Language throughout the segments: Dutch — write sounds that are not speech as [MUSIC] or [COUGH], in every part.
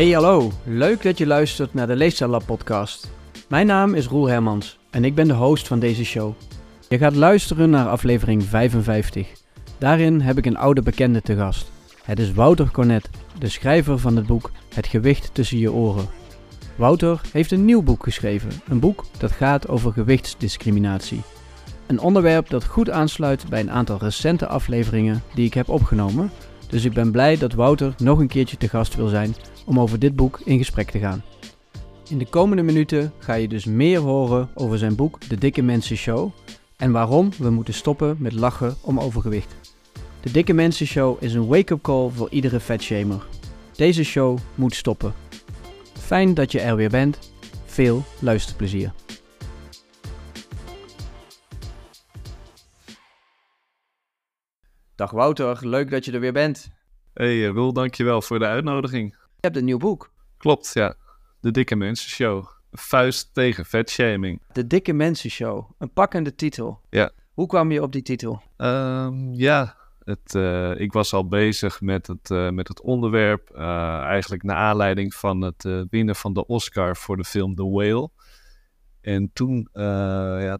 Hey hallo, leuk dat je luistert naar de Leefstijllab podcast. Mijn naam is Roel Hermans en ik ben de host van deze show. Je gaat luisteren naar aflevering 55. Daarin heb ik een oude bekende te gast. Het is Wouter Cornet, de schrijver van het boek Het gewicht tussen je oren. Wouter heeft een nieuw boek geschreven, een boek dat gaat over gewichtsdiscriminatie. Een onderwerp dat goed aansluit bij een aantal recente afleveringen die ik heb opgenomen, dus ik ben blij dat Wouter nog een keertje te gast wil zijn om over dit boek in gesprek te gaan. In de komende minuten ga je dus meer horen over zijn boek De Dikke Mensen Show en waarom we moeten stoppen met lachen om overgewicht. De Dikke Mensen Show is een wake-up call voor iedere vetshamer. Deze show moet stoppen. Fijn dat je er weer bent. Veel luisterplezier. Dag Wouter, leuk dat je er weer bent. Hey Roel, dankjewel voor de uitnodiging. Je hebt een nieuw boek. Klopt, ja. De Dikke Mensen Show. Vuist tegen vetshaming. De Dikke Mensen Show. Een pakkende titel. Ja. Hoe kwam je op die titel? Ehm, ja, het, eh, ik was al bezig met het, eh, met het onderwerp. eh, eigenlijk naar aanleiding van het winnen van de Oscar voor de film The Whale. En toen, ja,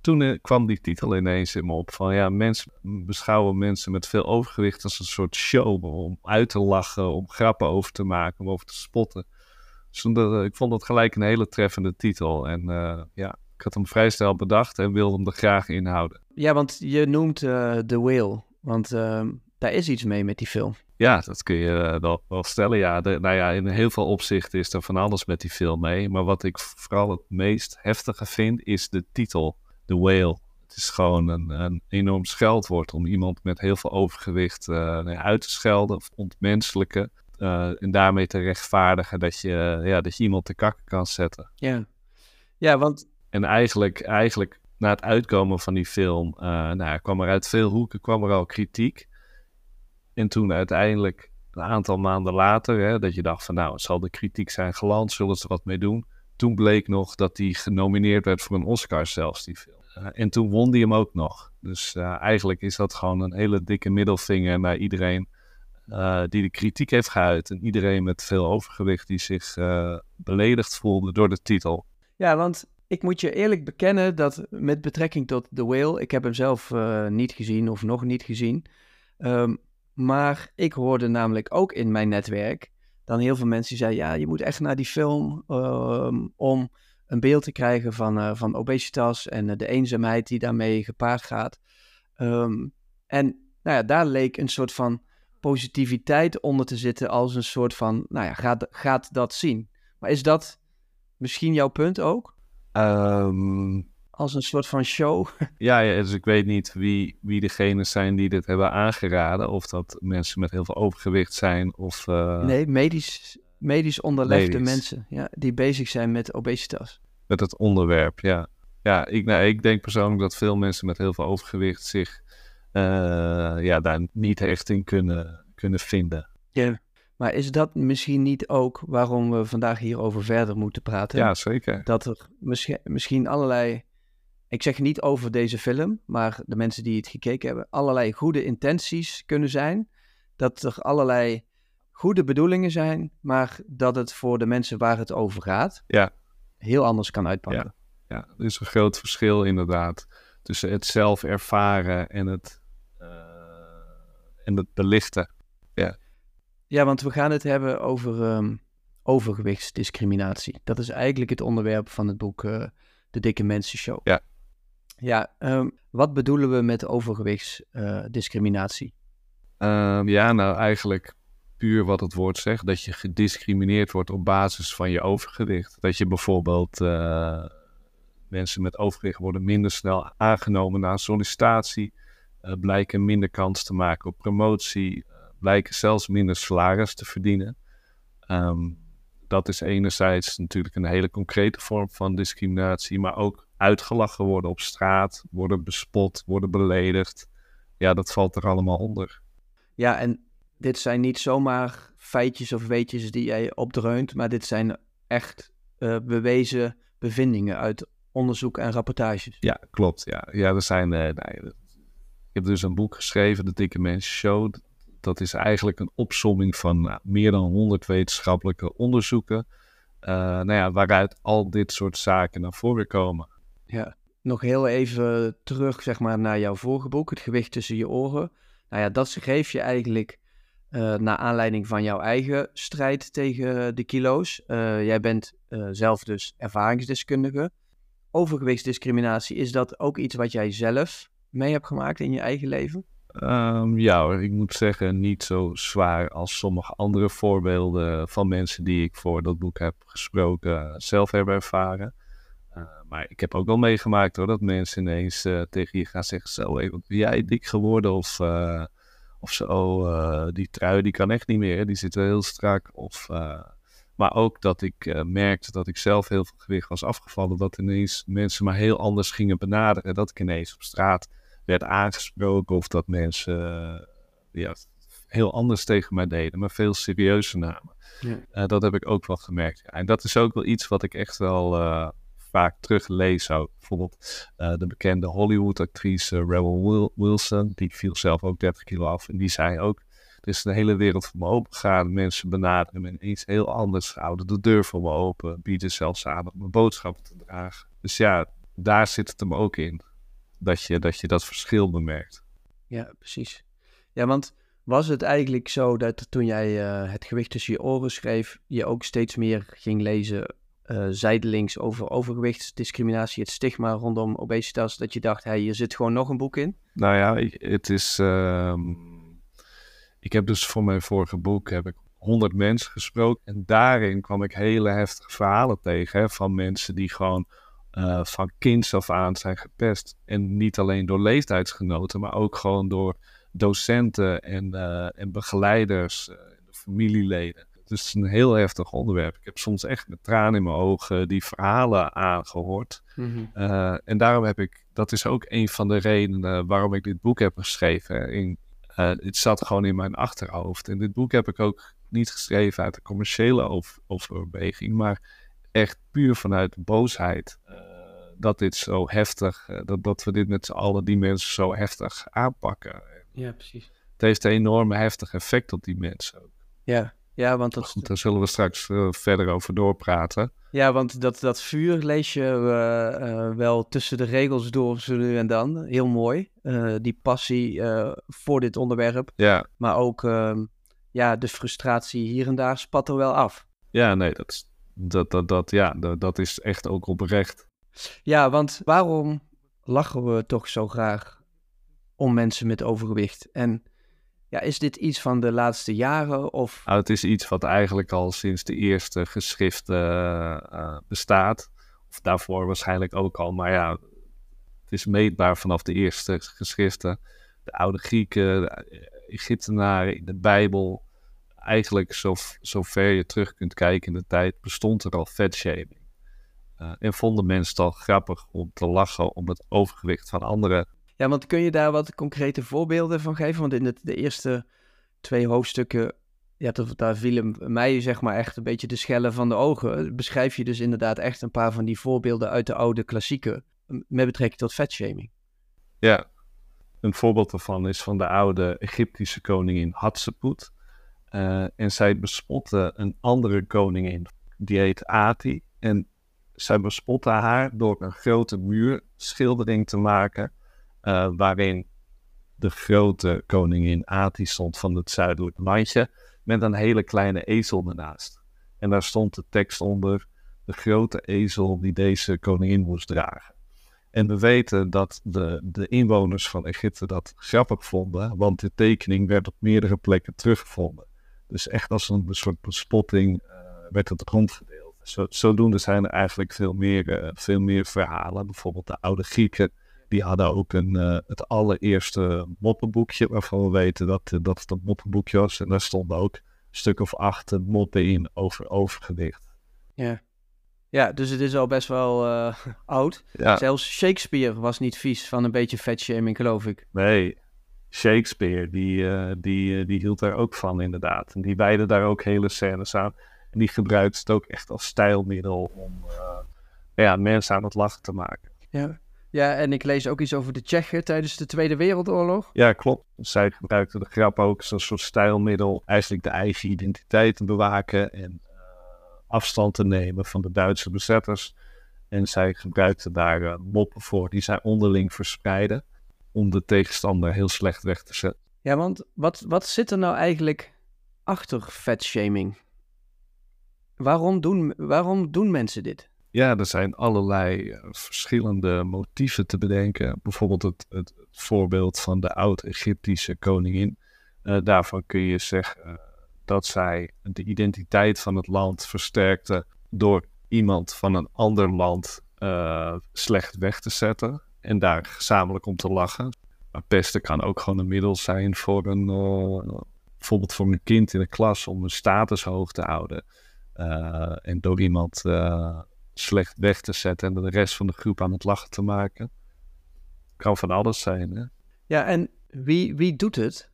toen eh, kwam die titel ineens in me op. Van ja, mensen beschouwen mensen met veel overgewicht als een soort show. Om uit te lachen, om grappen over te maken, om over te spotten. Dus dat- ik vond dat gelijk een hele treffende titel. En eh, ja, ik had hem vrij snel bedacht en wilde hem er graag in houden. Ja, want je noemt eh The Whale. Want ehm, daar is iets mee met die film. Ja, dat kun je wel, wel stellen. Ja, de, nou ja, in heel veel opzichten is er van alles met die film mee. Maar wat ik vooral het meest heftige vind, is de titel, The Whale. Het is gewoon een, een enorm scheldwoord om iemand met heel veel overgewicht eh, nou uit te schelden of ontmenselijken. eh, en daarmee te rechtvaardigen dat je, ja, dat je iemand te kakken kan zetten. Ja. Ja, want En eigenlijk, eigenlijk na het uitkomen van die film, eh, nou, kwam er uit veel hoeken kwam er al kritiek. En toen uiteindelijk, een aantal maanden later, hè, dat je dacht van nou, zal de kritiek zijn geland, zullen ze er wat mee doen. Toen bleek nog dat hij genomineerd werd voor een Oscar zelfs, die film. Eh, en toen won hij hem ook nog. Dus eh, eigenlijk is dat gewoon een hele dikke middelvinger naar iedereen eh, die de kritiek heeft geuit. En iedereen met veel overgewicht die zich beledigd voelde door de titel. Ja, want ik moet je eerlijk bekennen dat met betrekking tot The Whale, ik heb hem zelf niet gezien of nog niet gezien. Ehm, maar ik hoorde namelijk ook in mijn netwerk dan heel veel mensen die zeiden, ja, je moet echt naar die film ehm, om een beeld te krijgen van, eh, van obesitas en eh, de eenzaamheid die daarmee gepaard gaat. Ehm, en nou ja, daar leek een soort van positiviteit onder te zitten als een soort van, nou ja, gaat, gaat dat zien. Maar is dat misschien jouw punt ook? Ehm, Als een soort van show? [LAUGHS] ja, ja, dus ik weet niet wie, wie degenen zijn die dit hebben aangeraden. Of dat mensen met heel veel overgewicht zijn of... eh, nee, medisch, medisch onderlegde Medisch. mensen ja, die bezig zijn met obesitas. met het onderwerp, ja. Ja, ik, nou, ik denk persoonlijk dat veel mensen met heel veel overgewicht zich eh, ja, daar niet echt in kunnen, kunnen vinden. Maar is dat misschien niet ook waarom we vandaag hierover verder moeten praten? Ja, zeker. Dat er misschien, misschien allerlei, ik zeg niet over deze film, maar de mensen die het gekeken hebben, allerlei goede intenties kunnen zijn. Dat er allerlei goede bedoelingen zijn, maar dat het voor de mensen waar het over gaat, Ja. heel anders kan uitpakken. Ja, er is een groot verschil inderdaad tussen het zelf ervaren en het, eh, en het belichten. Ja, want we gaan het hebben over ehm, overgewichtsdiscriminatie. Dat is eigenlijk het onderwerp van het boek eh, De Dikke Mensen Show. Ja. Ja, ehm, wat bedoelen we met overgewichtsdiscriminatie? Ehm, ja, nou eigenlijk puur wat het woord zegt, dat je gediscrimineerd wordt op basis van je overgewicht. Dat je bijvoorbeeld eh, mensen met overgewicht worden minder snel aangenomen na een sollicitatie, eh, blijken minder kans te maken op promotie, eh, blijken zelfs minder salaris te verdienen. Ehm, dat is enerzijds natuurlijk een hele concrete vorm van discriminatie, maar ook uitgelachen worden op straat, worden bespot, worden beledigd. Ja, dat valt er allemaal onder. Ja, en dit zijn niet zomaar feitjes of weetjes die jij opdreunt, maar dit zijn echt eh, bewezen bevindingen uit onderzoek en rapportages. Ja, klopt. Ja, ja er zijn. eh, nou ik heb dus een boek geschreven, De Dikke Mensen Show. dat is eigenlijk een opsomming van nou, meer dan 100 wetenschappelijke onderzoeken. Uh, nou ja, waaruit al dit soort zaken naar voren komen. Ja, nog heel even terug zeg maar, naar jouw vorige boek, Het gewicht tussen je oren. Nou ja, dat schreef je eigenlijk uh, naar aanleiding van jouw eigen strijd tegen de kilo's. Uh, jij bent uh, zelf dus ervaringsdeskundige. Overgewichtsdiscriminatie, is dat ook iets wat jij zelf mee hebt gemaakt in je eigen leven? Um, ja, ik moet zeggen, niet zo zwaar als sommige andere voorbeelden van mensen die ik voor dat boek heb gesproken zelf hebben ervaren. Maar ik heb ook wel meegemaakt hoor, dat mensen ineens tegen je gaan zeggen: Zo, ben jij dik geworden? Of, of zo, die trui die kan echt niet meer, die zit heel strak. Of, maar ook dat ik merkte dat ik zelf heel veel gewicht was afgevallen, dat ineens mensen me heel anders gingen benaderen. Dat ik ineens op straat werd aangesproken of dat mensen ja, heel anders tegen mij deden, maar veel serieuzer namen. Ja. Uh, dat heb ik ook wel gemerkt. Ja. En dat is ook wel iets wat ik echt wel uh, vaak teruglees. Ook. Bijvoorbeeld uh, de bekende Hollywood-actrice Rebel Wilson, die viel zelf ook 30 kilo af. En die zei ook, er is een hele wereld voor me open gegaan. Mensen benaderen me iets heel anders, houden de deur voor me open, bieden zelfs aan om mijn boodschappen te dragen. Dus ja, daar zit het hem ook in dat je, dat verschil bemerkt. Ja, precies. Ja, want was het eigenlijk zo dat toen jij uh, het gewicht tussen je oren schreef, je ook steeds meer ging lezen uh, zijdelings over overgewichtsdiscriminatie, het stigma rondom obesitas, dat je dacht, hey, hier zit gewoon nog een boek in? Nou ja, het is... Uh, ik heb dus voor mijn vorige boek heb ik 100 mensen gesproken en daarin kwam ik hele heftige verhalen tegen van mensen die gewoon uh, van kinds af aan zijn gepest. En niet alleen door leeftijdsgenoten, maar ook gewoon door docenten en, uh, en begeleiders, familieleden. Dus het is een heel heftig onderwerp. Ik heb soms echt met tranen in mijn ogen die verhalen aangehoord. Mm -hmm. en daarom heb ik, dat is ook een van de redenen waarom ik dit boek heb geschreven. In, het zat gewoon in mijn achterhoofd. En dit boek heb ik ook niet geschreven uit de commerciële over, overweging, maar echt puur vanuit boosheid. Uh, dat dit zo heftig, dat, dat we dit met z'n allen, die mensen zo heftig aanpakken. Ja, precies. Het heeft een enorme heftig effect op die mensen ook. Ja, ja want dat... Goed, daar zullen we straks uh, verder over doorpraten. Ja, want dat, dat vuur lees je wel tussen de regels door zo nu en dan. Heel mooi. die passie voor dit onderwerp. Ja. Maar ook ehm, ja, de frustratie hier en daar spat er wel af. Ja, nee, dat is dat, dat, dat, ja, dat, dat is echt ook oprecht. Ja, want waarom lachen we toch zo graag om mensen met overgewicht? En ja, is dit iets van de laatste jaren? Of... Nou, het is iets wat eigenlijk al sinds de eerste geschriften uh, bestaat. Of daarvoor waarschijnlijk ook al. Maar ja, het is meetbaar vanaf de eerste geschriften. De oude Grieken, de Egyptenaren de Bijbel eigenlijk zo, zo ver je terug kunt kijken in de tijd, bestond er al vetshaming. Uh, en vonden mensen het al grappig om te lachen om het overgewicht van anderen. Ja, want kun je daar wat concrete voorbeelden van geven? Want in het, de eerste twee hoofdstukken, ja, daar vielen mij zeg maar echt een beetje de schellen van de ogen. Beschrijf je dus inderdaad echt een paar van die voorbeelden uit de oude klassieken met betrekking tot vetshaming. Ja, een voorbeeld daarvan is van de oude Egyptische koningin Hatshepsut. Uh, en zij bespotte een andere koningin, die heet Ati. En zij bespotte haar door een grote muurschildering te maken, uh, waarin de grote koningin Ati stond van het zuidelijke landje, met een hele kleine ezel ernaast. En daar stond de tekst onder, de grote ezel die deze koningin moest dragen. En we weten dat de, de inwoners van Egypte dat grappig vonden, want de tekening werd op meerdere plekken teruggevonden. Dus echt als een soort bespotting uh, werd het rondgedeeld. Zo, zodoende zijn er eigenlijk veel meer, uh, veel meer verhalen. Bijvoorbeeld de oude Grieken, die hadden ook een, uh, het allereerste moppenboekje, waarvan we weten dat, dat het een moppenboekje was. En daar stonden ook een stuk of acht moppen in over overgewicht. Ja. Ja, dus het is al best wel [LAUGHS] oud. Ja. Zelfs Shakespeare was niet vies van een beetje vetshaming, geloof ik. Nee, Shakespeare, die, uh, die, die hield daar ook van, inderdaad. En die wijde daar ook hele scènes aan. En die gebruikt het ook echt als stijlmiddel om ja, mensen aan het lachen te maken. Ja, Ja, en ik lees ook iets over de Tsjechen tijdens de Tweede Wereldoorlog. Ja, klopt. Zij gebruikten de grap ook als een soort stijlmiddel. Eigenlijk de eigen identiteit te bewaken en uh, afstand te nemen van de Duitse bezetters. En zij gebruikten daar uh, moppen voor die zij onderling verspreiden. Om de tegenstander heel slecht weg te zetten. Ja, want wat, wat zit er nou eigenlijk achter vetshaming? Waarom doen, waarom doen mensen dit? Ja, er zijn allerlei uh, verschillende motieven te bedenken. Bijvoorbeeld het, het, voorbeeld van de oud-Egyptische koningin. Uh, daarvan kun je zeggen uh, dat zij de identiteit van het land versterkte door iemand van een ander land slecht weg te zetten en daar gezamenlijk om te lachen. Maar pesten kan ook gewoon een middel zijn voor een, bijvoorbeeld voor een kind in de klas om een status hoog te houden. en door iemand slecht weg te zetten en de rest van de groep aan het lachen te maken. Kan van alles zijn, hè? Ja, en wie, wie doet het?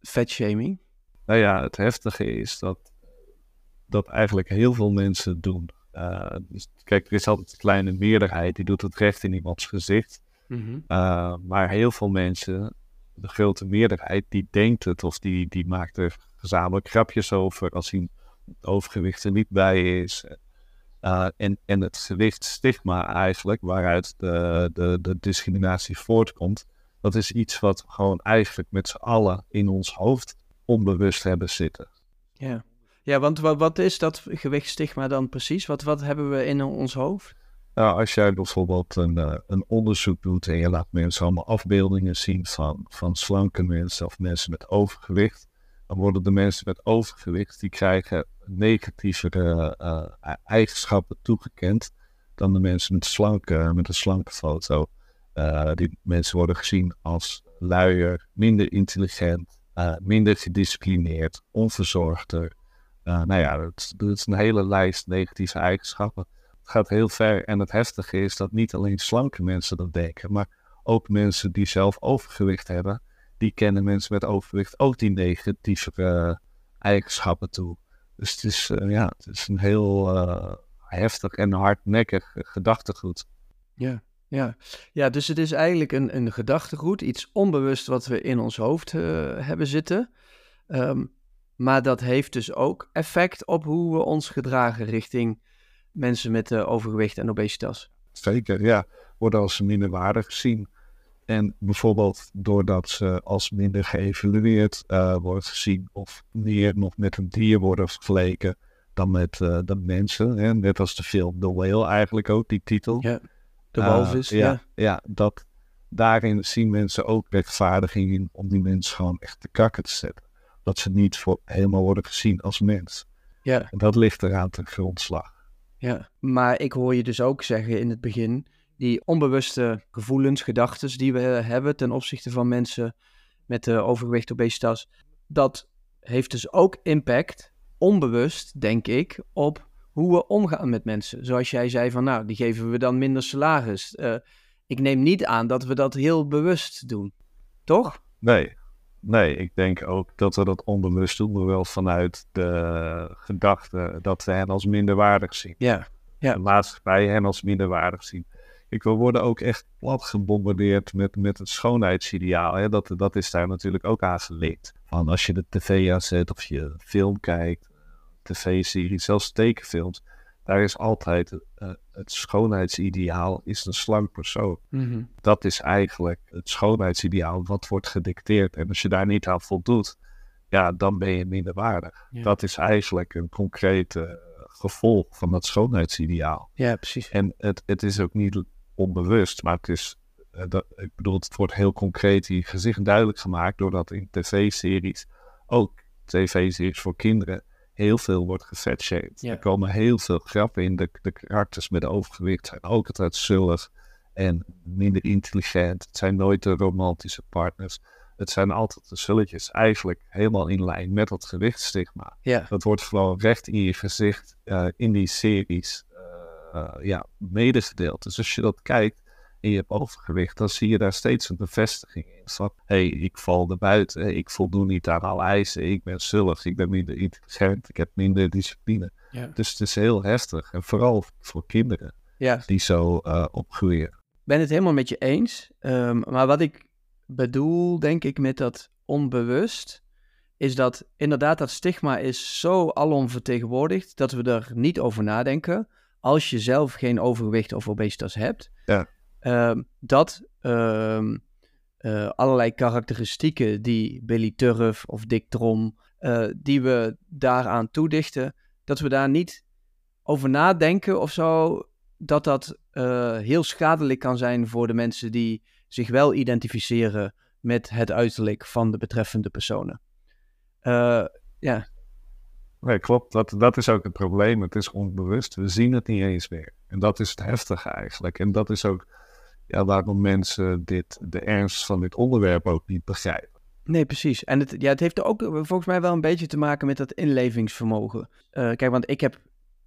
Vetshaming? Nou ja, het heftige is dat, dat eigenlijk heel veel mensen doen. Uh, dus kijk, er is altijd een kleine meerderheid die doet het recht in iemands gezicht. Mm -hmm. uh, maar heel veel mensen, de grote meerderheid, die denkt het of die, die maakt er gezamenlijk grapjes over als hij overgewicht er niet bij is. Uh, en, en het gewicht stigma eigenlijk, waaruit de, de, de discriminatie voortkomt, dat is iets wat we gewoon eigenlijk met z'n allen in ons hoofd onbewust hebben zitten. Ja, ja want wat, wat is dat gewichtstigma dan precies? Wat, wat hebben we in ons hoofd? Nou, als jij bijvoorbeeld een, uh, een onderzoek doet en je laat mensen allemaal afbeeldingen zien van, van slanke mensen of mensen met overgewicht, dan worden de mensen met overgewicht, die krijgen negatievere uh, eigenschappen toegekend dan de mensen met, slanke, met een slanke foto. Uh, die mensen worden gezien als luier, minder intelligent, uh, minder gedisciplineerd, onverzorgder. nou ja, dat, is een hele lijst negatieve eigenschappen. Het gaat heel ver en het heftige is dat niet alleen slanke mensen dat denken, maar ook mensen die zelf overgewicht hebben, die kennen mensen met overgewicht ook die negatieve eigenschappen toe. Dus het is, uh, ja, het is een heel uh, heftig en hardnekkig gedachtegoed. Ja, ja. ja, dus het is eigenlijk een, een gedachtegoed, iets onbewust wat we in ons hoofd uh, hebben zitten. Um, maar dat heeft dus ook effect op hoe we ons gedragen richting mensen met overgewicht en obesitas. Zeker, ja. Worden als minderwaardig gezien. En bijvoorbeeld doordat ze als minder geëvalueerd uh, wordt gezien of meer nog met een dier worden vergeleken dan met uh, de mensen. Hè? Net als de film The Whale eigenlijk ook, die titel. Ja, de walvis. Uh, ja, ja, ja. dat daarin zien mensen ook rechtvaardiging in om die mensen gewoon echt te kakken te zetten. Dat ze niet voor, helemaal worden gezien als mens. Ja. En dat ligt eraan ten grondslag. Ja, maar ik hoor je dus ook zeggen in het begin die onbewuste gevoelens, gedachten die we hebben ten opzichte van mensen met uh, overgewicht, obesitas, dat heeft dus ook impact, onbewust denk ik, op hoe we omgaan met mensen. Zoals jij zei van nou, die geven we dan minder salaris. Uh, ik neem niet aan dat we dat heel bewust doen, toch? Nee, nee, ik denk ook dat we dat onbewust doen, maar wel vanuit de gedachte dat we hen als minderwaardig zien. Ja, ja. De maatschappij hen als minderwaardig zien. Ik, we worden ook echt plat gebombardeerd met, met het schoonheidsideaal. Hè? Dat, dat is daar natuurlijk ook aan gelinkt. Van als je de tv aanzet of je film kijkt, tv-series, zelfs tekenfilms. Daar is altijd uh, het schoonheidsideaal is een slank persoon. Mm-hmm. Dat is eigenlijk het schoonheidsideaal wat wordt gedicteerd. En als je daar niet aan voldoet, ja, dan ben je minderwaardig. Ja. Dat is eigenlijk een concrete gevolg van dat schoonheidsideaal. Ja, precies. En het, het is ook niet onbewust, maar het is, uh, dat, ik bedoel, het wordt heel concreet in je gezicht duidelijk gemaakt, doordat in tv-series, ook tv-series voor kinderen, heel veel wordt gefatshamed. Ja. Er komen heel veel grappen in. De, de karakters met overgewicht zijn ook altijd zullig en minder intelligent. Het zijn nooit de romantische partners. Het zijn altijd de zulletjes, eigenlijk helemaal in lijn met dat gewichtsstigma. Ja. Dat wordt gewoon recht in je gezicht uh, in die series ja, medegedeeld. Dus als je dat kijkt en je hebt overgewicht, dan zie je daar steeds een bevestiging in. Van, hey, ik val er buiten, ik voldoen niet aan alle eisen, ik ben zullig, ik ben minder intelligent, ik heb minder discipline. Ja. Dus het is heel heftig. En vooral voor kinderen Ja. die zo uh, opgroeien. ben het helemaal met je eens. Ehm, maar wat ik bedoel, denk ik, met dat onbewust, is dat inderdaad dat stigma is zo alomvertegenwoordigd dat we er niet over nadenken. Als je zelf geen overgewicht of obesitas hebt, Ja. ehm, dat ehm, eh, allerlei karakteristieken die Billy Turf of Dick Trom, eh, die we daaraan toedichten, dat we daar niet over nadenken of zo, dat dat eh, heel schadelijk kan zijn voor de mensen die zich wel identificeren met het uiterlijk van de betreffende personen. Ja, Nee, klopt. Dat, dat is ook het probleem. Het is onbewust. We zien het niet eens meer. En dat is het heftige eigenlijk. En dat is ook ja, waarom mensen dit, de ernst van dit onderwerp ook niet begrijpen. Nee, precies. En het, ja, het heeft ook volgens mij wel een beetje te maken met dat inlevingsvermogen. Eh, kijk, want ik heb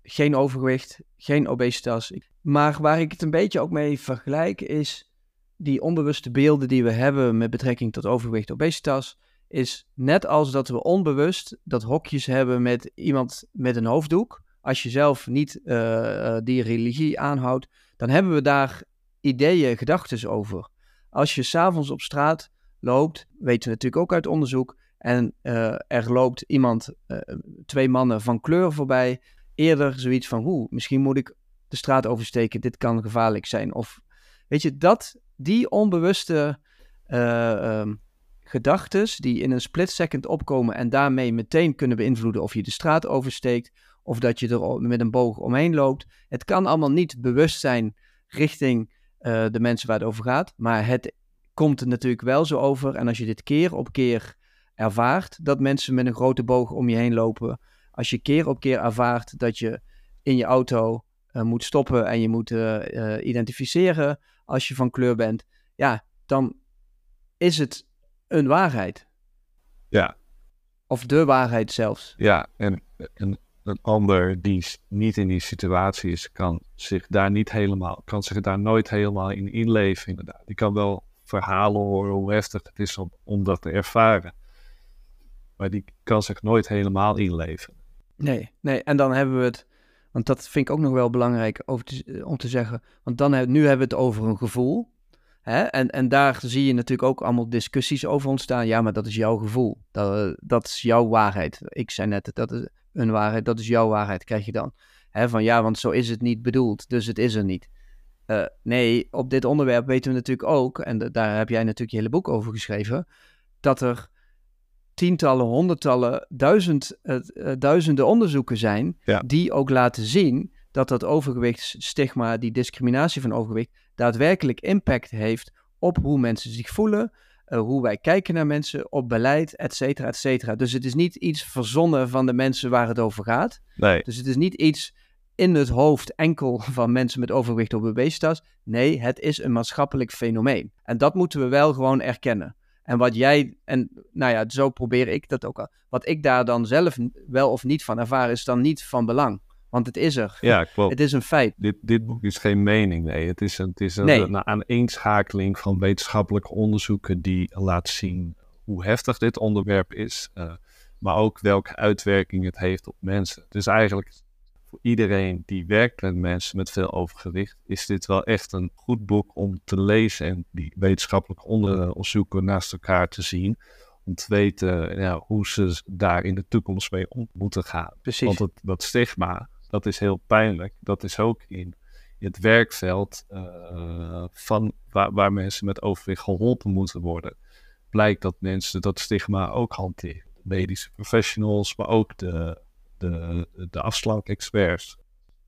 geen overgewicht, geen obesitas. Maar waar ik het een beetje ook mee vergelijk is die onbewuste beelden die we hebben met betrekking tot overgewicht, obesitas, is net als dat we onbewust dat hokjes hebben met iemand met een hoofddoek. Als je zelf niet eh, eh, die religie aanhoudt, dan hebben we daar ideeën, gedachten over. Als je s'avonds op straat loopt, weten we natuurlijk ook uit onderzoek, en eh, er loopt iemand, twee mannen van kleur voorbij, eerder zoiets van, hoe, misschien moet ik de straat oversteken, dit kan gevaarlijk zijn. Of weet je, dat, die onbewuste eh gedachtes die in een split second opkomen en daarmee meteen kunnen beïnvloeden of je de straat oversteekt of dat je er met een boog omheen loopt. Het kan allemaal niet bewust zijn richting eh, de mensen waar het over gaat, maar het komt er natuurlijk wel zo over. En als je dit keer op keer ervaart dat mensen met een grote boog om je heen lopen, als je keer op keer ervaart dat je in je auto eh, moet stoppen en je moet eh, identificeren als je van kleur bent, ja, dan is het een waarheid. Ja. Of de waarheid zelfs. Ja, en, en een ander die niet in die situatie is, kan zich daar niet helemaal, kan zich daar nooit helemaal in inleven, inderdaad. Die kan wel verhalen horen hoe heftig het is om, om dat te ervaren. Maar die kan zich nooit helemaal inleven. Nee, nee. En dan hebben we het, want dat vind ik ook nog wel belangrijk over te- om te zeggen. Want dan nu hebben we het over een gevoel. Hè? En, en daar zie je natuurlijk ook allemaal discussies over ontstaan. Ja, maar dat is jouw gevoel. Dat, dat is jouw waarheid. Ik zei net, dat is een waarheid, dat is jouw waarheid, krijg je dan. Hè? Van ja, want zo is het niet bedoeld, dus het is er niet. Eh, nee, op dit onderwerp weten we natuurlijk ook, en da- daar heb jij natuurlijk je hele boek over geschreven, dat er tientallen, honderdtallen, duizend, eh, eh, duizenden onderzoeken zijn Ja. die ook laten zien dat dat overgewichtsstigma, die discriminatie van overgewicht, daadwerkelijk impact heeft op hoe mensen zich voelen, eh, hoe wij kijken naar mensen, op beleid, et cetera, et cetera. Dus het is niet iets verzonnen van de mensen waar het over gaat. Nee, Dus het is niet iets in het hoofd enkel van mensen met overgewicht of obesitas. Nee, het is een maatschappelijk fenomeen. En dat moeten we wel gewoon erkennen. En wat jij, en nou ja, zo probeer ik dat ook al. Wat ik daar dan zelf wel of niet van ervaar, is dan niet van belang. Want het is er. ja, klopt. Het is een feit. Dit, dit boek is geen mening, nee. Het is een, het is een, Nee. een aaneenschakeling van wetenschappelijke onderzoeken die laat zien hoe heftig dit onderwerp is, eh, maar ook welke uitwerking het heeft op mensen. Dus eigenlijk voor iedereen die werkt met mensen met veel overgewicht, is dit wel echt een goed boek om te lezen en die wetenschappelijke onderzoeken naast elkaar te zien. Om te weten ja, hoe ze daar in de toekomst mee om moeten gaan. Precies. Want het, dat stigma, dat is heel pijnlijk. Dat is ook in het werkveld eh, van waar, mensen met overwicht geholpen moeten worden. Blijkt dat mensen dat stigma ook hanteren. Medische professionals, maar ook de, de, de afslankexperts.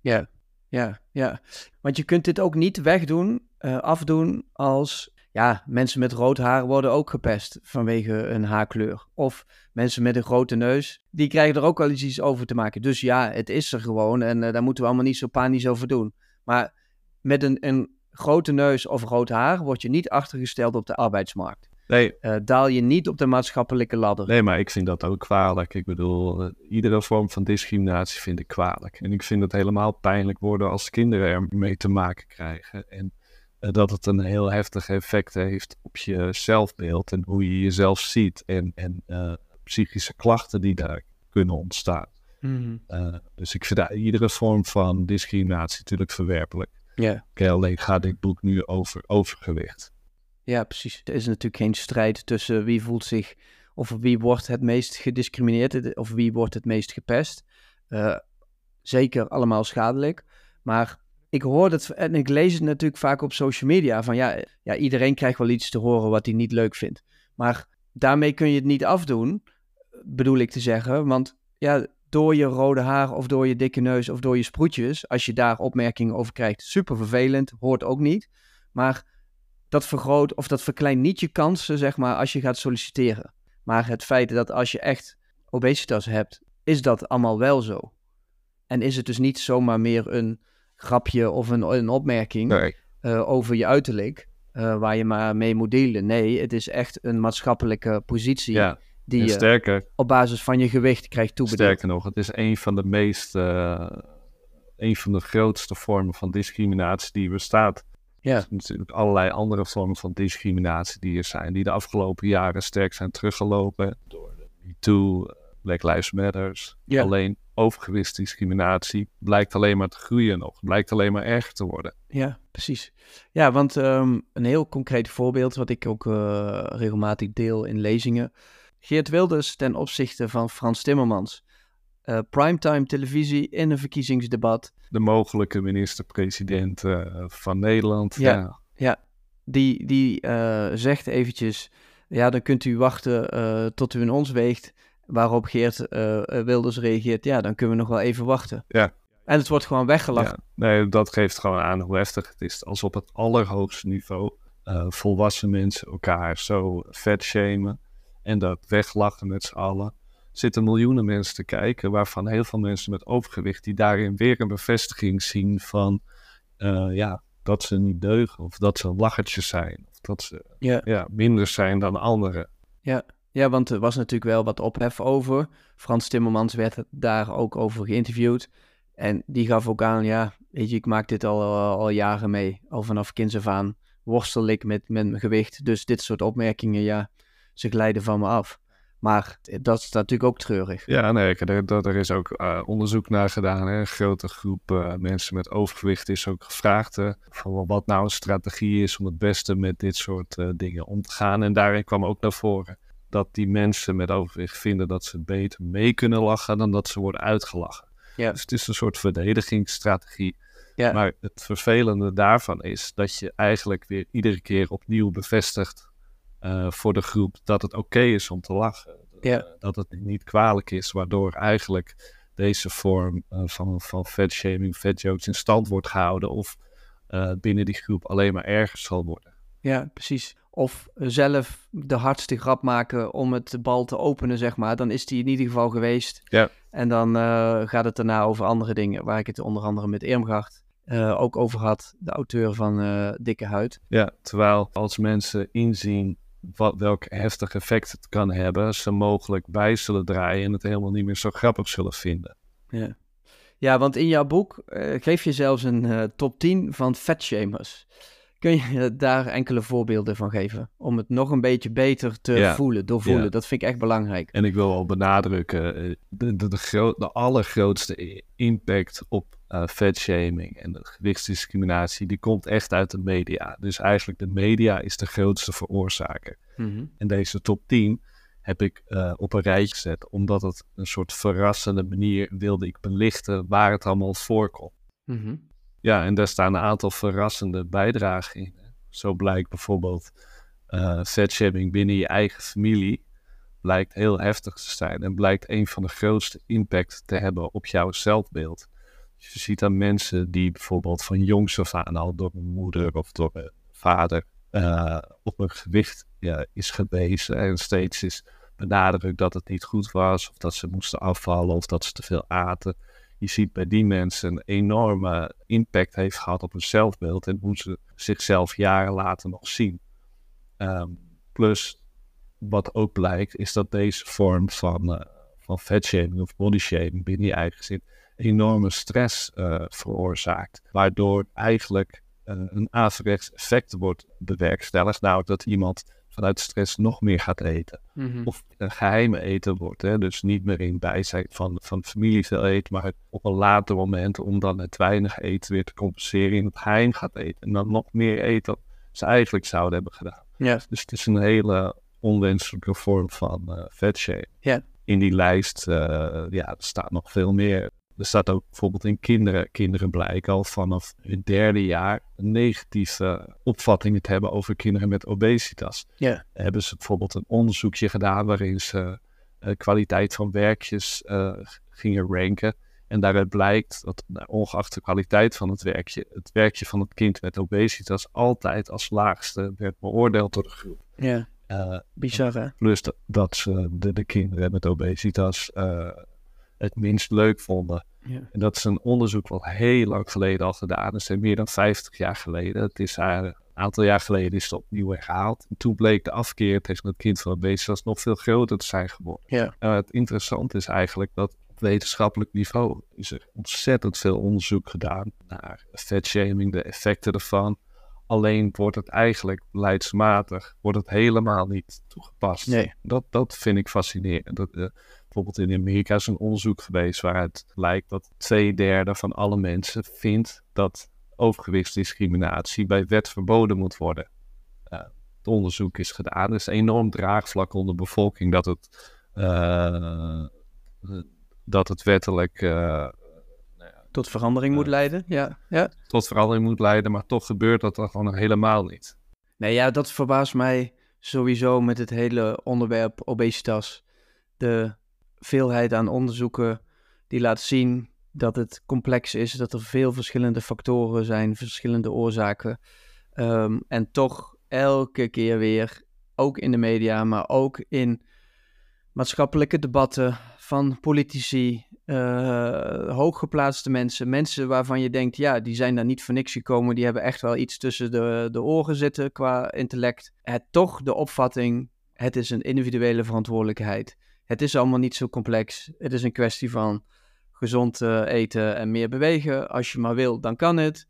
Ja, ja, ja. Want je kunt dit ook niet wegdoen, eh, afdoen als... Ja, mensen met rood haar worden ook gepest vanwege een haarkleur. Of mensen met een grote neus, die krijgen er ook wel eens iets over te maken. Dus ja, het is er gewoon en eh, daar moeten we allemaal niet zo panisch over doen. Maar met een, een grote neus of rood haar word je niet achtergesteld op de arbeidsmarkt. Nee, Eh, daal je niet op de maatschappelijke ladder. nee, maar ik vind dat ook kwalijk. Ik bedoel, eh, iedere vorm van discriminatie vind ik kwalijk. En ik vind het helemaal pijnlijk worden als kinderen ermee te maken krijgen. En dat het een heel heftig effect heeft op je zelfbeeld en hoe je jezelf ziet. En, en eh, psychische klachten die daar kunnen ontstaan. Mhm. Eh, dus ik vind daar iedere vorm van discriminatie natuurlijk verwerpelijk. Oké, alleen gaat dit boek nu over overgewicht. Ja, precies. Er is natuurlijk geen strijd tussen wie voelt zich of wie wordt het meest gediscrimineerd of wie wordt het meest gepest. Uh, zeker allemaal schadelijk. Maar ik hoor het en ik lees het natuurlijk vaak op social media van ja, ja, iedereen krijgt wel iets te horen wat hij niet leuk vindt. Maar daarmee kun je het niet afdoen, bedoel ik te zeggen. Want ja, door je rode haar of door je dikke neus of door je sproetjes, als je daar opmerkingen over krijgt, super vervelend, hoort ook niet. Maar dat vergroot of dat verkleint niet je kansen, zeg maar, als je gaat solliciteren. Maar het feit dat als je echt obesitas hebt, is dat allemaal wel zo. En is het dus niet zomaar meer een grapje of een, een opmerking nee. uh, over je uiterlijk, uh, waar je maar mee moet delen. Nee, het is echt een maatschappelijke positie ja. die en je op basis van je gewicht krijgt toebedeeld. sterker nog, het is een van de meest, uh, een van de grootste vormen van discriminatie die bestaat. Ja. Er zijn natuurlijk allerlei andere vormen van discriminatie die er zijn, die de afgelopen jaren sterk zijn teruggelopen door de MeToo, Black Lives Matters. Ja. Alleen overgewichtsdiscriminatie blijkt alleen maar te groeien nog, blijkt alleen maar erger te worden. Ja, precies. Ja, want um, een heel concreet voorbeeld wat ik ook uh, regelmatig deel in lezingen. Geert Wilders ten opzichte van Frans Timmermans. Uh, primetime televisie in een verkiezingsdebat. De mogelijke minister-president uh, van Nederland. Ja, ja. ja. die, die zegt eventjes, ja dan kunt u wachten tot u in ons weegt. Waarop Geert uh, Wilders reageert, ja, dan kunnen we nog wel even wachten. Ja. En het wordt gewoon weggelachen. Ja. Nee, dat geeft gewoon aan hoe heftig het is. Als op het allerhoogste niveau uh, volwassen mensen elkaar zo vet shamen en dat weglachen met z'n allen. Zitten miljoenen mensen te kijken, waarvan heel veel mensen met overgewicht, die daarin weer een bevestiging zien van uh, ja, dat ze niet deugen, of dat ze lachertjes zijn, of dat ze ja. Ja, minder zijn dan anderen. Ja. Ja, want er was natuurlijk wel wat ophef over. Frans Timmermans werd daar ook over geïnterviewd. En die gaf ook aan, ja, weet je, ik maak dit al, al, al jaren mee. Al vanaf kinds af aan worstel ik met, met mijn gewicht. Dus dit soort opmerkingen, ja, ze glijden van me af. Maar dat is natuurlijk ook treurig. Ja, nee, er, er is ook uh, onderzoek naar gedaan. Hè. Een grote groep uh, mensen met overgewicht is ook gevraagd uh, wat nou een strategie is om het beste met dit soort dingen om te gaan. En daarin kwam ook naar voren dat die mensen met overgewicht vinden dat ze beter mee kunnen lachen dan dat ze worden uitgelachen. Ja. Dus het is een soort verdedigingsstrategie. Ja. Maar het vervelende daarvan is dat je eigenlijk weer iedere keer opnieuw bevestigt uh, voor de groep dat het oké okay is om te lachen. Ja. Uh, dat het niet kwalijk is, waardoor eigenlijk deze vorm uh, van, van fatshaming, fat jokes in stand wordt gehouden of binnen die groep alleen maar erger zal worden. Ja, precies of zelf de hardste grap maken om het bal te openen, zeg maar, dan is die in ieder geval geweest. Ja. En dan uh, gaat het daarna over andere dingen, waar ik het onder andere met Irmgard uh, ook over had, de auteur van uh, Dikke Huid. Ja, terwijl als mensen inzien wat, welk heftig effect het kan hebben, ze mogelijk bij zullen draaien en het helemaal niet meer zo grappig zullen vinden. Ja, ja want in jouw boek geef je zelfs een top 10 van fatshamers. Kun je [LAUGHS] daar enkele voorbeelden van geven? Om het nog een beetje beter te Ja. voelen, doorvoelen. Ja. Dat vind ik echt belangrijk. En ik wil wel benadrukken, eh, de, de, de, gro- de allergrootste impact op eh fatshaming en de gewichtsdiscriminatie, die komt echt uit de media. Dus eigenlijk de media is de grootste veroorzaker. Mhm. En deze top 10 heb ik eh, op een rijtje gezet, omdat het een soort verrassende manier wilde ik belichten waar het allemaal voorkomt. Mhm. Ja, en daar staan een aantal verrassende bijdragen in. Zo blijkt bijvoorbeeld eh fatshaming binnen je eigen familie blijkt heel heftig te zijn en blijkt een van de grootste impact te hebben op jouw zelfbeeld. Dus je ziet aan mensen die bijvoorbeeld van jongs af aan al door een moeder of door een vader eh, op een gewicht ja, is gewezen en steeds is benadrukt dat het niet goed was of dat ze moesten afvallen of dat ze te veel aten je ziet bij die mensen een enorme impact heeft gehad op hun zelfbeeld en hoe ze zichzelf jaren later nog zien. Ehm, plus, wat ook blijkt, is dat deze vorm van, eh van fatshaming of bodyshaming binnen je eigen gezin enorme stress eh, veroorzaakt. Waardoor eigenlijk eh, een averechts effect wordt bewerkstelligd. Namelijk dat iemand vanuit stress nog meer gaat eten. Mhm. Of een geheime eten wordt. Hè? Dus niet meer in bijzijn van, van familie veel eten, maar op een later moment om dan het weinig eten weer te compenseren in het geheim gaat eten. En dan nog meer eten dan ze eigenlijk zouden hebben gedaan. Ja. Dus het is een hele onwenselijke vorm van vetshaming. Ja. In die lijst eh, ja, er staat nog veel meer. Er staat ook bijvoorbeeld in kinderen. Kinderen blijken al vanaf hun derde jaar een negatieve opvattingen te hebben over kinderen met obesitas. Ja. Hebben ze bijvoorbeeld een onderzoekje gedaan waarin ze eh, kwaliteit van werkjes eh, gingen ranken. En daaruit blijkt dat nou, ongeacht de kwaliteit van het werkje, het werkje van het kind met obesitas altijd als laagste werd beoordeeld door de groep. Ja. Bizar, hè? plus dat, dat ze de, de kinderen met obesitas het minst leuk vonden. Ja. En dat is een onderzoek wat heel lang geleden al gedaan is. Meer dan 50 jaar geleden. Het is eh, een aantal jaar geleden is het opnieuw herhaald. En toen bleek de afkeer tegen het kind van obesitas nog veel groter te zijn geworden. Ja. Uh, het interessante is eigenlijk dat op wetenschappelijk niveau is er ontzettend veel onderzoek gedaan naar vetshaming, de effecten ervan. Alleen wordt het eigenlijk beleidsmatig, wordt het helemaal niet toegepast. Nee. Dat, dat vind ik fascinerend. Dat, uh, bijvoorbeeld in Amerika is een onderzoek geweest waaruit blijkt dat twee derde van alle mensen vindt dat overgewichtsdiscriminatie bij wet verboden moet worden. Uh, het onderzoek is gedaan. Er is enorm draagvlak onder de bevolking dat het, uh, dat het wettelijk. Uh, tot verandering moet leiden. Ja. Ja. Tot verandering moet leiden, maar toch gebeurt dat dan gewoon helemaal niet. Nee, ja, dat verbaast mij sowieso met het hele onderwerp obesitas. De veelheid aan onderzoeken die laat zien dat het complex is, dat er veel verschillende factoren zijn, verschillende oorzaken. Um, en toch elke keer weer, ook in de media, maar ook in maatschappelijke debatten van politici, uh, hooggeplaatste mensen, mensen waarvan je denkt, ja, die zijn daar niet voor niks gekomen, die hebben echt wel iets tussen de, de oren zitten qua intellect. Het toch de opvatting, het is een individuele verantwoordelijkheid. Het is allemaal niet zo complex. Het is een kwestie van gezond uh, eten en meer bewegen. Als je maar wil, dan kan het.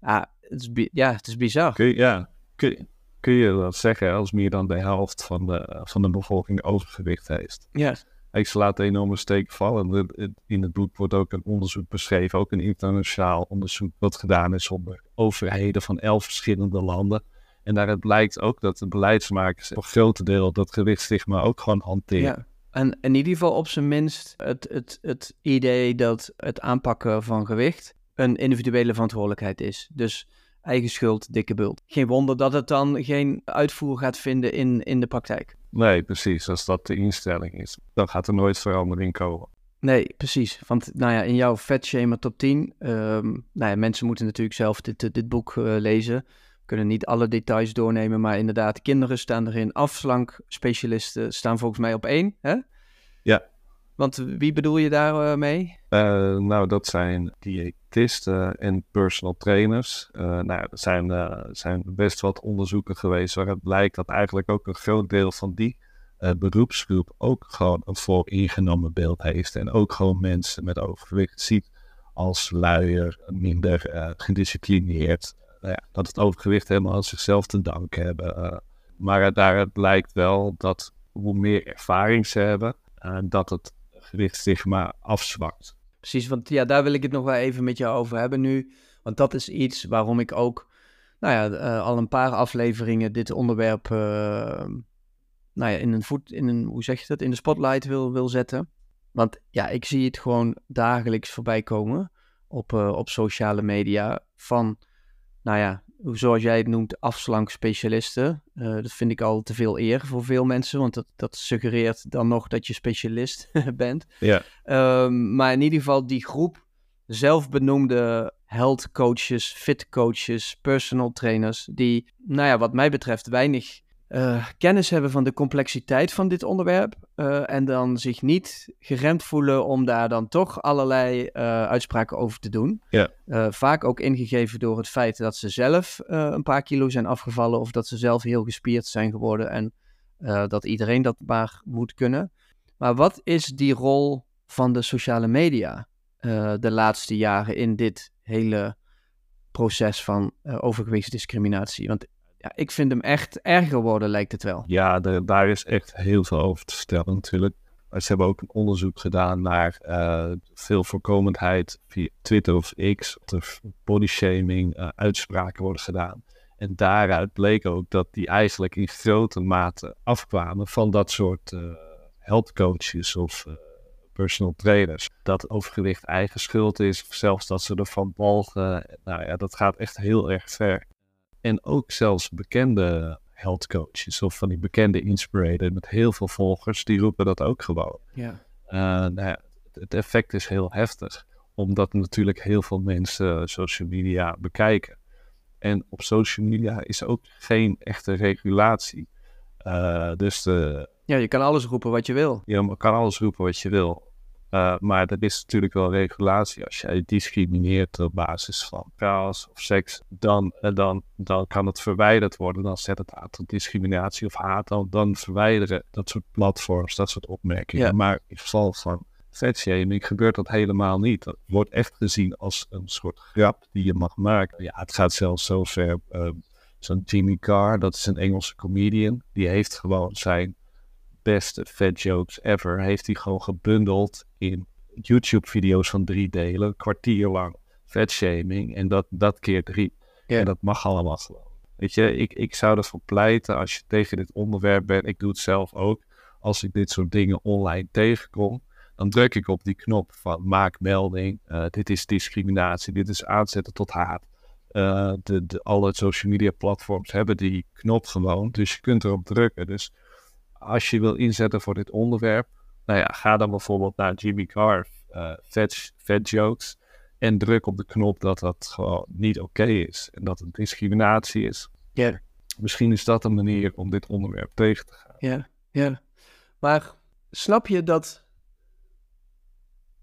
Ja, het is, ja, het is bizar. Kun je, ja, kun, kun je dat zeggen als meer dan de helft van de, van de bevolking overgewicht heeft? Ja. Ik slaat een enorme steek vallen. In het boek wordt ook een onderzoek beschreven, ook een internationaal onderzoek wat gedaan is onder overheden van elf verschillende landen. En daaruit blijkt ook dat de beleidsmakers voor grote deel dat gewichtstigma ook gewoon hanteren. Ja. En in ieder geval op zijn minst het, het, het idee dat het aanpakken van gewicht een individuele verantwoordelijkheid is. Dus eigen schuld, dikke bult. Geen wonder dat het dan geen uitvoer gaat vinden in, in de praktijk. Nee, precies. Als dat de instelling is, dan gaat er nooit verandering komen. Nee, precies. Want nou ja, in jouw Shamer top 10, um, nou ja, mensen moeten natuurlijk zelf dit, dit boek uh, lezen. Kunnen niet alle details doornemen, maar inderdaad, kinderen staan erin. Afslankspecialisten staan volgens mij op één, hè? Ja. Want wie bedoel je daar uh, mee? Uh, nou, dat zijn diëtisten en personal trainers. Uh, nou, er zijn, zijn best wat onderzoeken geweest waaruit blijkt dat eigenlijk ook een groot deel van die beroepsgroep ook gewoon een vooringenomen beeld heeft. En ook gewoon mensen met overgewicht ziet als luier, minder gedisciplineerd. Nou ja, dat het overgewicht helemaal aan zichzelf te danken hebben. maar daaruit blijkt wel dat hoe meer ervaring ze hebben, dat het gewichtstigma afzwakt. Precies, want ja, daar wil ik het nog wel even met jou over hebben nu. Want dat is iets waarom ik ook, nou ja, uh, al een paar afleveringen dit onderwerp, nou ja, in een voet, in een, hoe zeg je dat, in de spotlight wil, wil zetten. Want ja, ik zie het gewoon dagelijks voorbij komen op, op sociale media van, nou ja, zoals jij het noemt, afslankspecialisten. Uh, dat vind ik al te veel eer voor veel mensen, want dat, dat suggereert dan nog dat je specialist [LAUGHS] bent. Ja. Um, maar in ieder geval die groep zelfbenoemde health coaches, fit coaches, personal trainers, die, nou ja, wat mij betreft weinig uh, kennis hebben van de complexiteit van dit onderwerp uh, en dan zich niet geremd voelen om daar dan toch allerlei uh, uitspraken over te doen. Ja. vaak ook ingegeven door het feit dat ze zelf een paar kilo zijn afgevallen of dat ze zelf heel gespierd zijn geworden en dat iedereen dat maar moet kunnen. Maar wat is die rol van de sociale media de laatste jaren in dit hele proces van overgewichtsdiscriminatie? Want ja, ik vind hem echt erger worden, lijkt het wel. Ja, daar is echt heel veel over te vertellen natuurlijk. Ze hebben ook een onderzoek gedaan naar uh, veel voorkomendheid via Twitter of X. Dat er bodyshaming uh, uitspraken worden gedaan. En daaruit bleek ook dat die eigenlijk in grote mate afkwamen van dat soort uh, health coaches of personal trainers. Dat overgewicht eigen schuld is, of zelfs dat ze ervan walgen. Nou ja, dat gaat echt heel erg ver. En ook zelfs bekende health coaches of van die bekende inspirator met heel veel volgers, die roepen dat ook gewoon. Ja. Uh, nou ja, het effect is heel heftig, omdat natuurlijk heel veel mensen social media bekijken. En op social media is ook geen echte regulatie. Uh, dus de, ja, je kan alles roepen wat je wil. Je kan alles roepen wat je wil. Uh, maar er is natuurlijk wel regulatie. Als jij discrimineert op basis van ras of seks, dan, uh, dan, dan kan het verwijderd worden. Dan zet het aan tot discriminatie of haat. Dan, dan verwijderen dat soort platforms, dat soort opmerkingen. Ja. Maar in geval van vetshaming gebeurt dat helemaal niet. Dat wordt echt gezien als een soort grap die je mag maken. Ja, het gaat zelfs zo ver. Uh, Zo'n Jimmy Carr, dat is een Engelse comedian. Die heeft gewoon zijn beste fat jokes ever, heeft hij gewoon gebundeld in YouTube-video's van drie delen, een kwartier lang vetshaming en dat, dat keer drie. Ja. En dat mag allemaal gewoon. Weet je, ik, ik zou ervoor pleiten als je tegen dit onderwerp bent, ik doe het zelf ook, als ik dit soort dingen online tegenkom, dan druk ik op die knop van maak melding, uh, dit is discriminatie, dit is aanzetten tot haat. Uh, de, de, alle social media platforms hebben die knop gewoon, dus je kunt erop drukken. Dus als je wil inzetten voor dit onderwerp, nou ja, ga dan bijvoorbeeld naar Jimmy Carr, uh, vet, vet jokes, en druk op de knop dat dat gewoon niet oké okay is en dat het discriminatie is. Ja. Yeah. Misschien is dat een manier om dit onderwerp tegen te gaan. Ja, yeah, ja. Yeah. Maar snap je dat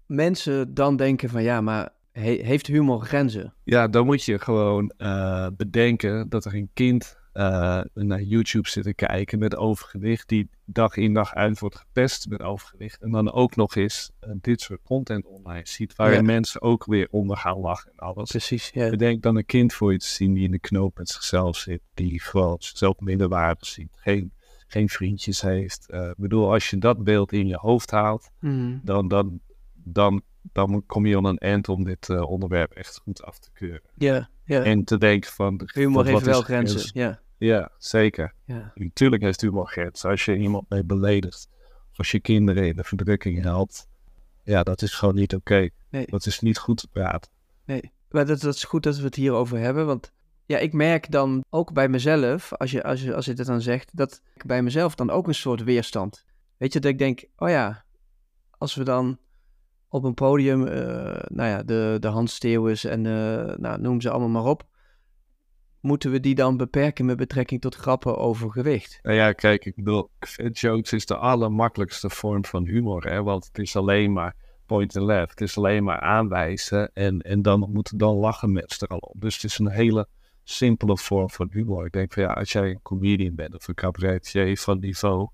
mensen dan denken van ja, maar he heeft humor grenzen? Ja, dan moet je gewoon uh, bedenken dat er een kind uh, naar YouTube zitten kijken met overgewicht, die dag in dag uit wordt gepest met overgewicht. En dan ook nog eens uh, dit soort content online ziet, waarin ja. mensen ook weer onder gaan lachen en alles. Precies, ja. Bedenk dan een kind voor je te zien die in de knoop met zichzelf zit, die gewoon zichzelf minderwaardig ziet, geen, geen vriendjes heeft. Uh, ik bedoel, als je dat beeld in je hoofd haalt, mm. dan, dan, dan, dan kom je aan een eind om dit uh, onderwerp echt goed af te keuren. Ja, ja. En te denken van... Humor heeft wel grenzen, ja. Ja, zeker. Ja. Natuurlijk heeft humor grenzen. Als je iemand mee beledigt, of als je kinderen in de verdrukking helpt, ja, dat is gewoon niet oké. Okay. Nee. Dat is niet goed te praten. Nee, maar dat, dat is goed dat we het hierover hebben, want ja, ik merk dan ook bij mezelf, als je, als je, als je dit dan zegt, dat ik bij mezelf dan ook een soort weerstand. Weet je, dat ik denk, oh ja, als we dan op een podium, uh, nou ja, de, de Hans Steeuwens en uh, nou, noem ze allemaal maar op, moeten we die dan beperken met betrekking tot grappen over gewicht? Nou ja, kijk, ik bedoel, jokes is de allermakkelijkste vorm van humor, hè, want het is alleen maar point and left, het is alleen maar aanwijzen en, en dan moeten dan lachen mensen er al op. Dus het is een hele simpele vorm van humor. Ik denk van ja, als jij een comedian bent of een cabaretier van niveau,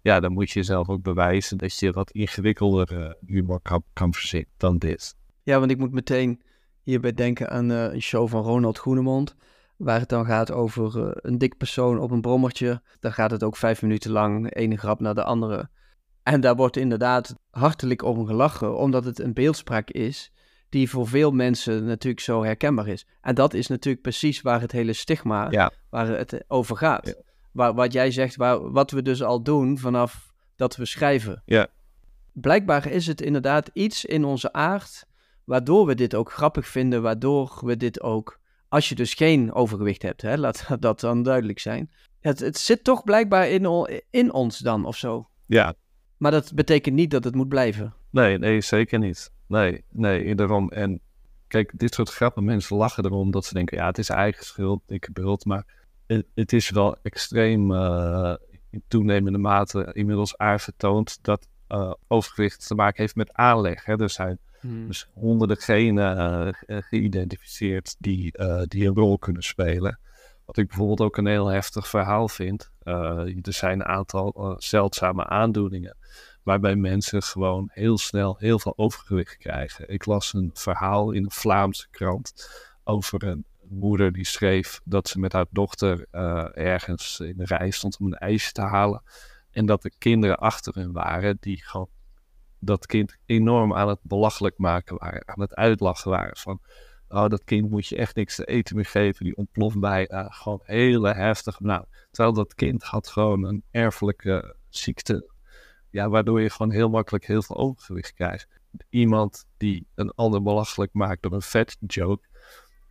ja, dan moet je jezelf ook bewijzen dat je wat ingewikkelder humor kan, kan verzinnen dan dit. Ja, want ik moet meteen hierbij denken aan uh, een show van Ronald Groenemond. Waar het dan gaat over uh, een dik persoon op een brommertje. Dan gaat het ook vijf minuten lang, de ene grap naar de andere. En daar wordt inderdaad hartelijk om gelachen, omdat het een beeldspraak is die voor veel mensen natuurlijk zo herkenbaar is. En dat is natuurlijk precies waar het hele stigma, ja. waar het over gaat. Ja. Waar, wat jij zegt, waar, wat we dus al doen vanaf dat we schrijven. Ja. Blijkbaar is het inderdaad iets in onze aard waardoor we dit ook grappig vinden, waardoor we dit ook, als je dus geen overgewicht hebt, hè, laat [LAUGHS] dat dan duidelijk zijn. Het, het zit toch blijkbaar in, in ons dan of zo. Ja. Maar dat betekent niet dat het moet blijven. Nee, nee, zeker niet. Nee, nee, daarom. En kijk, dit soort grappen, mensen lachen erom dat ze denken, ja, het is eigen schuld, dikke bult, maar het, het is wel extreem uh, in toenemende mate inmiddels aangetoond dat uh, overgewicht te maken heeft met aanleg. Hè? Er zijn Hmm. dus honderden genen uh, geïdentificeerd die, die een rol kunnen spelen. Wat ik bijvoorbeeld ook een heel heftig verhaal vind. Er zijn een aantal zeldzame aandoeningen waarbij mensen gewoon heel snel heel veel overgewicht krijgen. Ik las een verhaal in een Vlaamse krant over een moeder die schreef dat ze met haar dochter eh, ergens in de rij stond om een ijsje te halen. En dat er kinderen achter hen waren die gewoon dat kind enorm aan het belachelijk maken waren, aan het uitlachen waren. Van, oh, dat kind moet je echt niks te eten meer geven, die ontploft bijna. Gewoon hele heftig. Nou, terwijl dat kind had gewoon een erfelijke ziekte, ja, waardoor je gewoon heel makkelijk heel veel overgewicht krijgt. Iemand die een ander belachelijk maakt door een vet joke,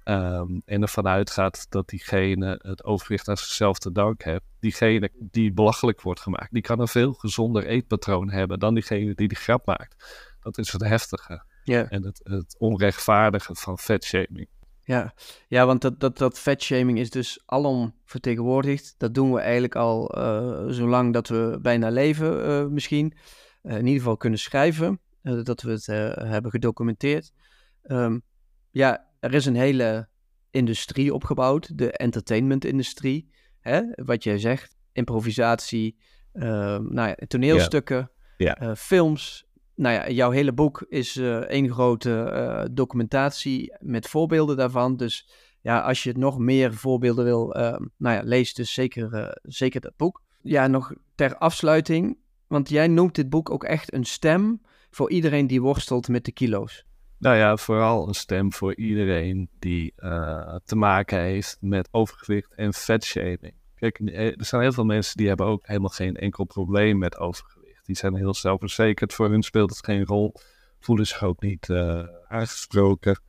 Um, en ervan uitgaat dat diegene het overwicht aan zichzelf te danken heeft. Diegene die belachelijk wordt gemaakt, die kan een veel gezonder eetpatroon hebben dan diegene die die grap maakt. Dat is het heftige. Ja. En het, het onrechtvaardige van vetshaming. Ja, ja want dat, dat, dat vetshaming is dus alom vertegenwoordigd. Dat doen we eigenlijk al uh, zolang dat we bijna leven uh, misschien. Uh, in ieder geval kunnen schrijven. dat we het hebben gedocumenteerd. Um, ja, er is een hele industrie opgebouwd, de entertainment-industrie. Wat jij zegt, improvisatie, uh, nou ja, toneelstukken. Uh, films. Nou ja, jouw hele boek is uh, één grote uh, documentatie met voorbeelden daarvan. Dus ja, als je nog meer voorbeelden wil, nou ja, lees dus zeker, zeker dat boek. Ja, nog ter afsluiting, want jij noemt dit boek ook echt een stem voor iedereen die worstelt met de kilo's. Nou ja, vooral een stem voor iedereen die uh, te maken heeft met overgewicht en vetshaming. Kijk, eh, er zijn heel veel mensen die hebben ook helemaal geen enkel probleem met overgewicht. Die zijn heel zelfverzekerd, voor hun speelt het geen rol. Voelen zich ook niet uh, aangesproken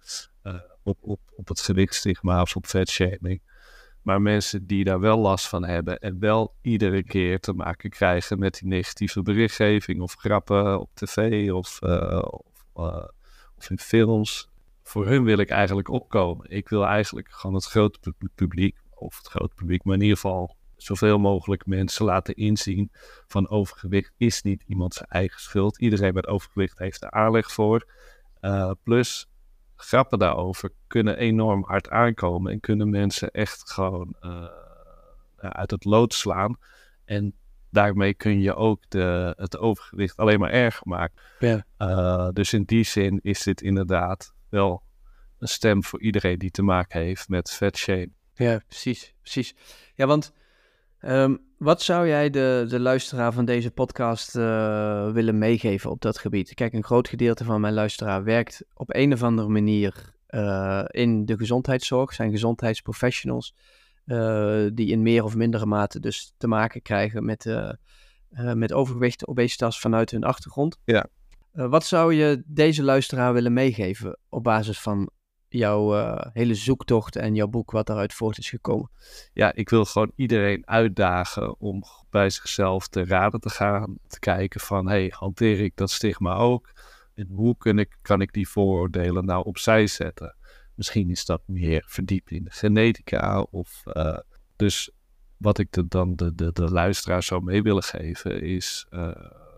op, op, op het gewichtstigma of op vetshaming. Maar mensen die daar wel last van hebben en wel iedere keer te maken krijgen met die negatieve berichtgeving of grappen op tv of, of in films. Voor hun wil ik eigenlijk opkomen. Ik wil eigenlijk gewoon het grote publiek, of het grote publiek, maar in ieder geval zoveel mogelijk mensen laten inzien van overgewicht is niet iemand zijn eigen schuld. Iedereen met overgewicht heeft er aanleg voor. Uh, plus, grappen daarover kunnen enorm hard aankomen en kunnen mensen echt gewoon uh, uit het lood slaan. En daarmee kun je ook de, het overgewicht alleen maar erger maken. Ja. Uh, dus in die zin is dit inderdaad wel een stem voor iedereen die te maken heeft met fat shame. Ja, precies. precies. Ja, want um, wat zou jij de, de luisteraar van deze podcast uh, willen meegeven op dat gebied? Kijk, een groot gedeelte van mijn luisteraar werkt op een of andere manier uh, in de gezondheidszorg, zijn gezondheidsprofessionals. Uh, die in meer of mindere mate dus te maken krijgen met, uh, uh, met overgewicht, obesitas vanuit hun achtergrond. Ja. wat zou je deze luisteraar willen meegeven op basis van jouw hele zoektocht en jouw boek wat daaruit voort is gekomen? Ja, ik wil gewoon iedereen uitdagen om bij zichzelf te raden te gaan. Te kijken van, hey, hanteer ik dat stigma ook? En hoe kan ik, kan ik die vooroordelen nou opzij zetten? Misschien is dat meer verdiept in de genetica. Of, uh, dus wat ik de, dan de, de, de luisteraar zou mee willen geven is... Uh,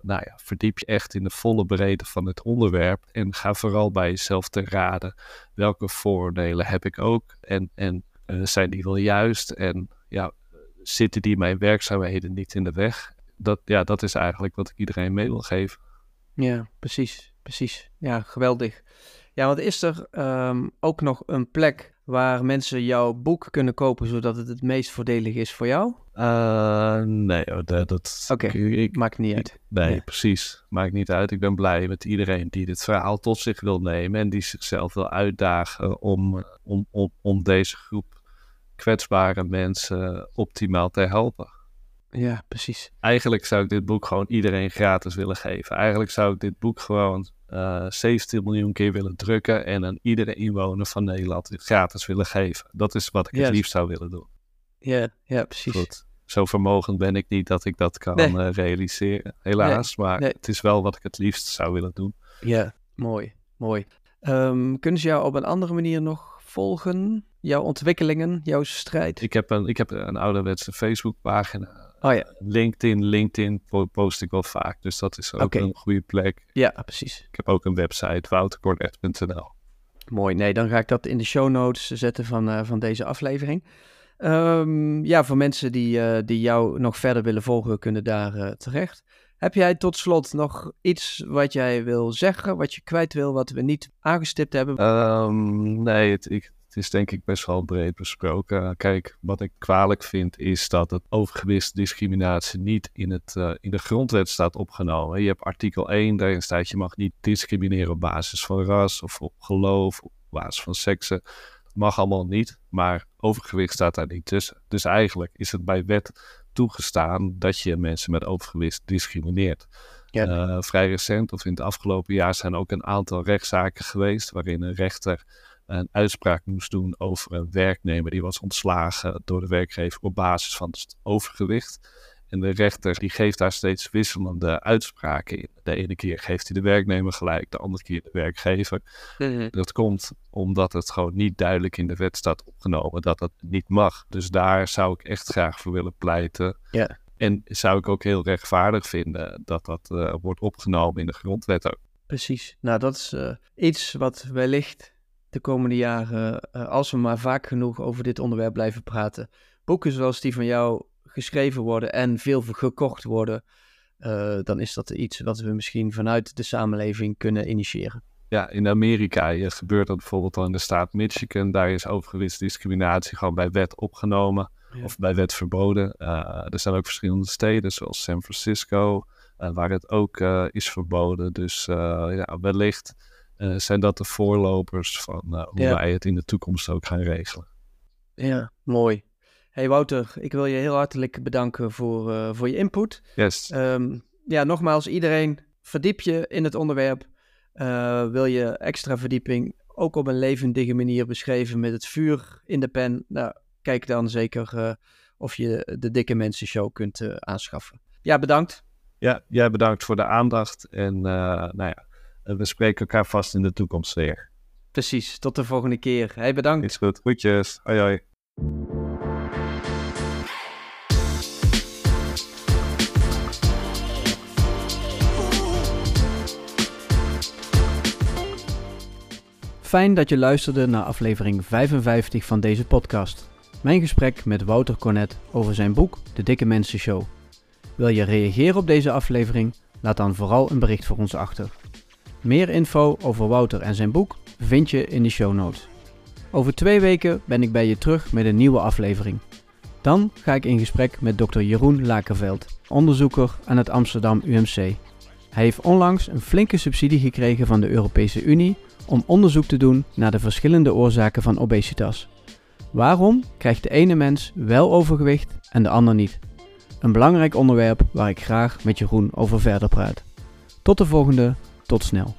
nou ja, verdiep je echt in de volle breedte van het onderwerp. En ga vooral bij jezelf te raden. Welke vooroordelen heb ik ook? En, en uh, zijn die wel juist? En ja, zitten die mijn werkzaamheden niet in de weg? Dat, ja, dat is eigenlijk wat ik iedereen mee wil geven. Ja, precies. Precies. Ja, geweldig. Ja, want is er um, ook nog een plek waar mensen jouw boek kunnen kopen zodat het het meest voordelig is voor jou? Uh, nee, dat... dat okay. maakt niet uit. Nee, ja. precies. Maakt niet uit. Ik ben blij met iedereen die dit verhaal tot zich wil nemen en die zichzelf wil uitdagen om, om, om, om deze groep kwetsbare mensen optimaal te helpen. Ja, precies. Eigenlijk zou ik dit boek gewoon iedereen gratis willen geven. Eigenlijk zou ik dit boek gewoon uh, 17 miljoen keer willen drukken en aan iedere inwoner van Nederland gratis willen geven. Dat is wat ik yes. het liefst zou willen doen. Ja, ja precies. Goed. Zo vermogend ben ik niet dat ik dat kan nee. uh, realiseren, helaas. Nee. Maar nee. het is wel wat ik het liefst zou willen doen. Ja, mooi, mooi. Um, kunnen ze jou op een andere manier nog volgen? Jouw ontwikkelingen, jouw strijd? Ik heb een, ik heb een ouderwetse Facebookpagina. Oh ja. LinkedIn, LinkedIn post ik wel vaak. Dus dat is ook okay. een goede plek. Ja, precies. Ik heb ook een website, wouterkornet.nl. Mooi. Nee, dan ga ik dat in de show notes zetten van, uh, van deze aflevering. Um, ja, voor mensen die, uh, die jou nog verder willen volgen, kunnen daar uh, terecht. Heb jij tot slot nog iets wat jij wil zeggen, wat je kwijt wil, wat we niet aangestipt hebben? Um, nee, het, ik, Het is denk ik best wel breed besproken. Kijk, wat ik kwalijk vind is dat het overgewichtsdiscriminatie niet in, het, uh, in de grondwet staat opgenomen. Je hebt artikel 1, daarin staat je mag niet discrimineren op basis van ras of op geloof, op basis van seksen. Dat mag allemaal niet, maar overgewicht staat daar niet tussen. Dus eigenlijk is het bij wet toegestaan dat je mensen met overgewicht discrimineert. Ja. Uh, vrij recent, of in het afgelopen jaar, zijn ook een aantal rechtszaken geweest waarin een rechter een uitspraak moest doen over een werknemer die was ontslagen door de werkgever op basis van het overgewicht. En de rechter die geeft daar steeds wisselende uitspraken in. De ene keer geeft hij de werknemer gelijk, de andere keer de werkgever. Mhm. Dat komt omdat het gewoon niet duidelijk in de wet staat opgenomen dat dat niet mag. Dus daar zou ik echt graag voor willen pleiten. Ja. En zou ik ook heel rechtvaardig vinden dat dat uh, wordt opgenomen in de grondwet ook. Precies. Nou, dat is uh, iets wat wellicht de komende jaren, uh, als we maar vaak genoeg over dit onderwerp blijven praten, boeken zoals die van jou geschreven worden en veel gekocht worden, uh, dan is dat iets wat we misschien vanuit de samenleving kunnen initiëren. Ja, in Amerika gebeurt dat bijvoorbeeld al in de staat Michigan. Daar is overgewichtsdiscriminatie gewoon bij wet opgenomen of bij wet verboden. Uh, er zijn ook verschillende steden, zoals San Francisco, uh, waar het ook is verboden. Dus ja, wellicht zijn dat de voorlopers van hoe wij het in de toekomst ook gaan regelen. Ja, mooi. Hey Wouter, ik wil je heel hartelijk bedanken voor, uh, voor je input. Yes. Um, ja, nogmaals, iedereen verdiep je in het onderwerp. Wil je extra verdieping ook op een levendige manier beschreven met het vuur in de pen? Nou, kijk dan zeker of je de Dikke Mensen Show kunt aanschaffen. Ja, bedankt. Ja, jij bedankt voor de aandacht. En nou ja, we spreken elkaar vast in de toekomst weer. Precies, tot de volgende keer. Hey, bedankt. Is goed. Goedjes. Hoi hoi. Fijn dat je luisterde naar aflevering 55 van deze podcast. Mijn gesprek met Wouter Cornet over zijn boek De Dikke Mensen Show. Wil je reageren op deze aflevering? Laat dan vooral een bericht voor ons achter. Meer info over Wouter en zijn boek vind je in de show notes. Over twee weken ben ik bij je terug met een nieuwe aflevering. Dan ga ik in gesprek met Dr. Jeroen Lakerveld, onderzoeker aan het Amsterdam UMC. Hij heeft onlangs een flinke subsidie gekregen van de Europese Unie om onderzoek te doen naar de verschillende oorzaken van obesitas. Waarom krijgt de ene mens wel overgewicht en de ander niet? Een belangrijk onderwerp waar ik graag met Jeroen over verder praat. Tot de volgende, tot snel.